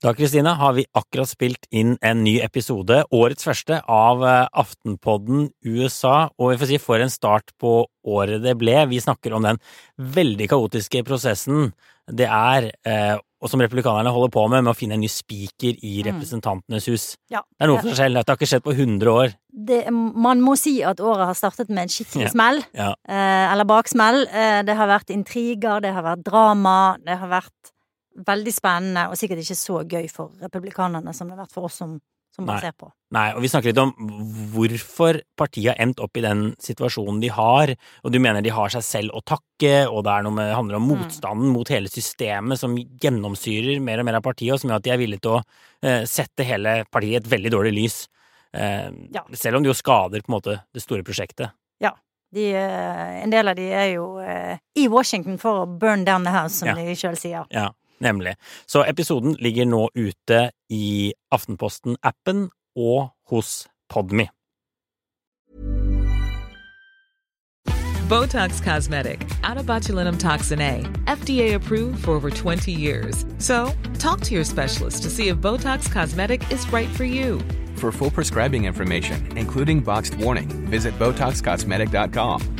Da, Kristina, har vi akkurat spilt inn en ny episode, årets første, av eh, Aftenpodden USA. Og vi får si for en start på året det ble. Vi snakker om den veldig kaotiske prosessen det er, eh, og som republikanerne holder på med, med å finne en ny spiker i Representantenes hus. Ja. Det er noe for seg selv. Dette har ikke skjedd på 100 år. Det, man må si at året har startet med en skikkelig Ja. smell. Ja. Eh, eller baksmell. Det har vært intriger, det har vært drama, det har vært veldig spennende, og sikkert ikke så gøy for republikanerne som det har vært for oss som, som bare ser på. Nei, og vi snakker litt om hvorfor partiet har endt opp i den situasjonen de har, og du mener de har seg selv å takke, og det er med, handler om motstanden mot hele systemet som gjennomsyrer mer og mer av partiet, og som gjør at de er villige til å eh, sette hele partiet i et veldig dårlig lys. Eh, Ja. Selv om det jo skader på en måte det store prosjektet. Ja. De, eh, en del av de er jo eh, i Washington for å burn down the house, som Ja. de sjøl sier. Ja, nemlig. Så episoden ligger nå ute i Aftenposten-appen og hos Podmy. Botox Cosmetic, out of botulinum toxin A, FDA approved for over 20 years. So, talk to your specialist to see if Botox Cosmetic is right for you. For full prescribing information, including boxed warning, visit BotoxCosmetic.com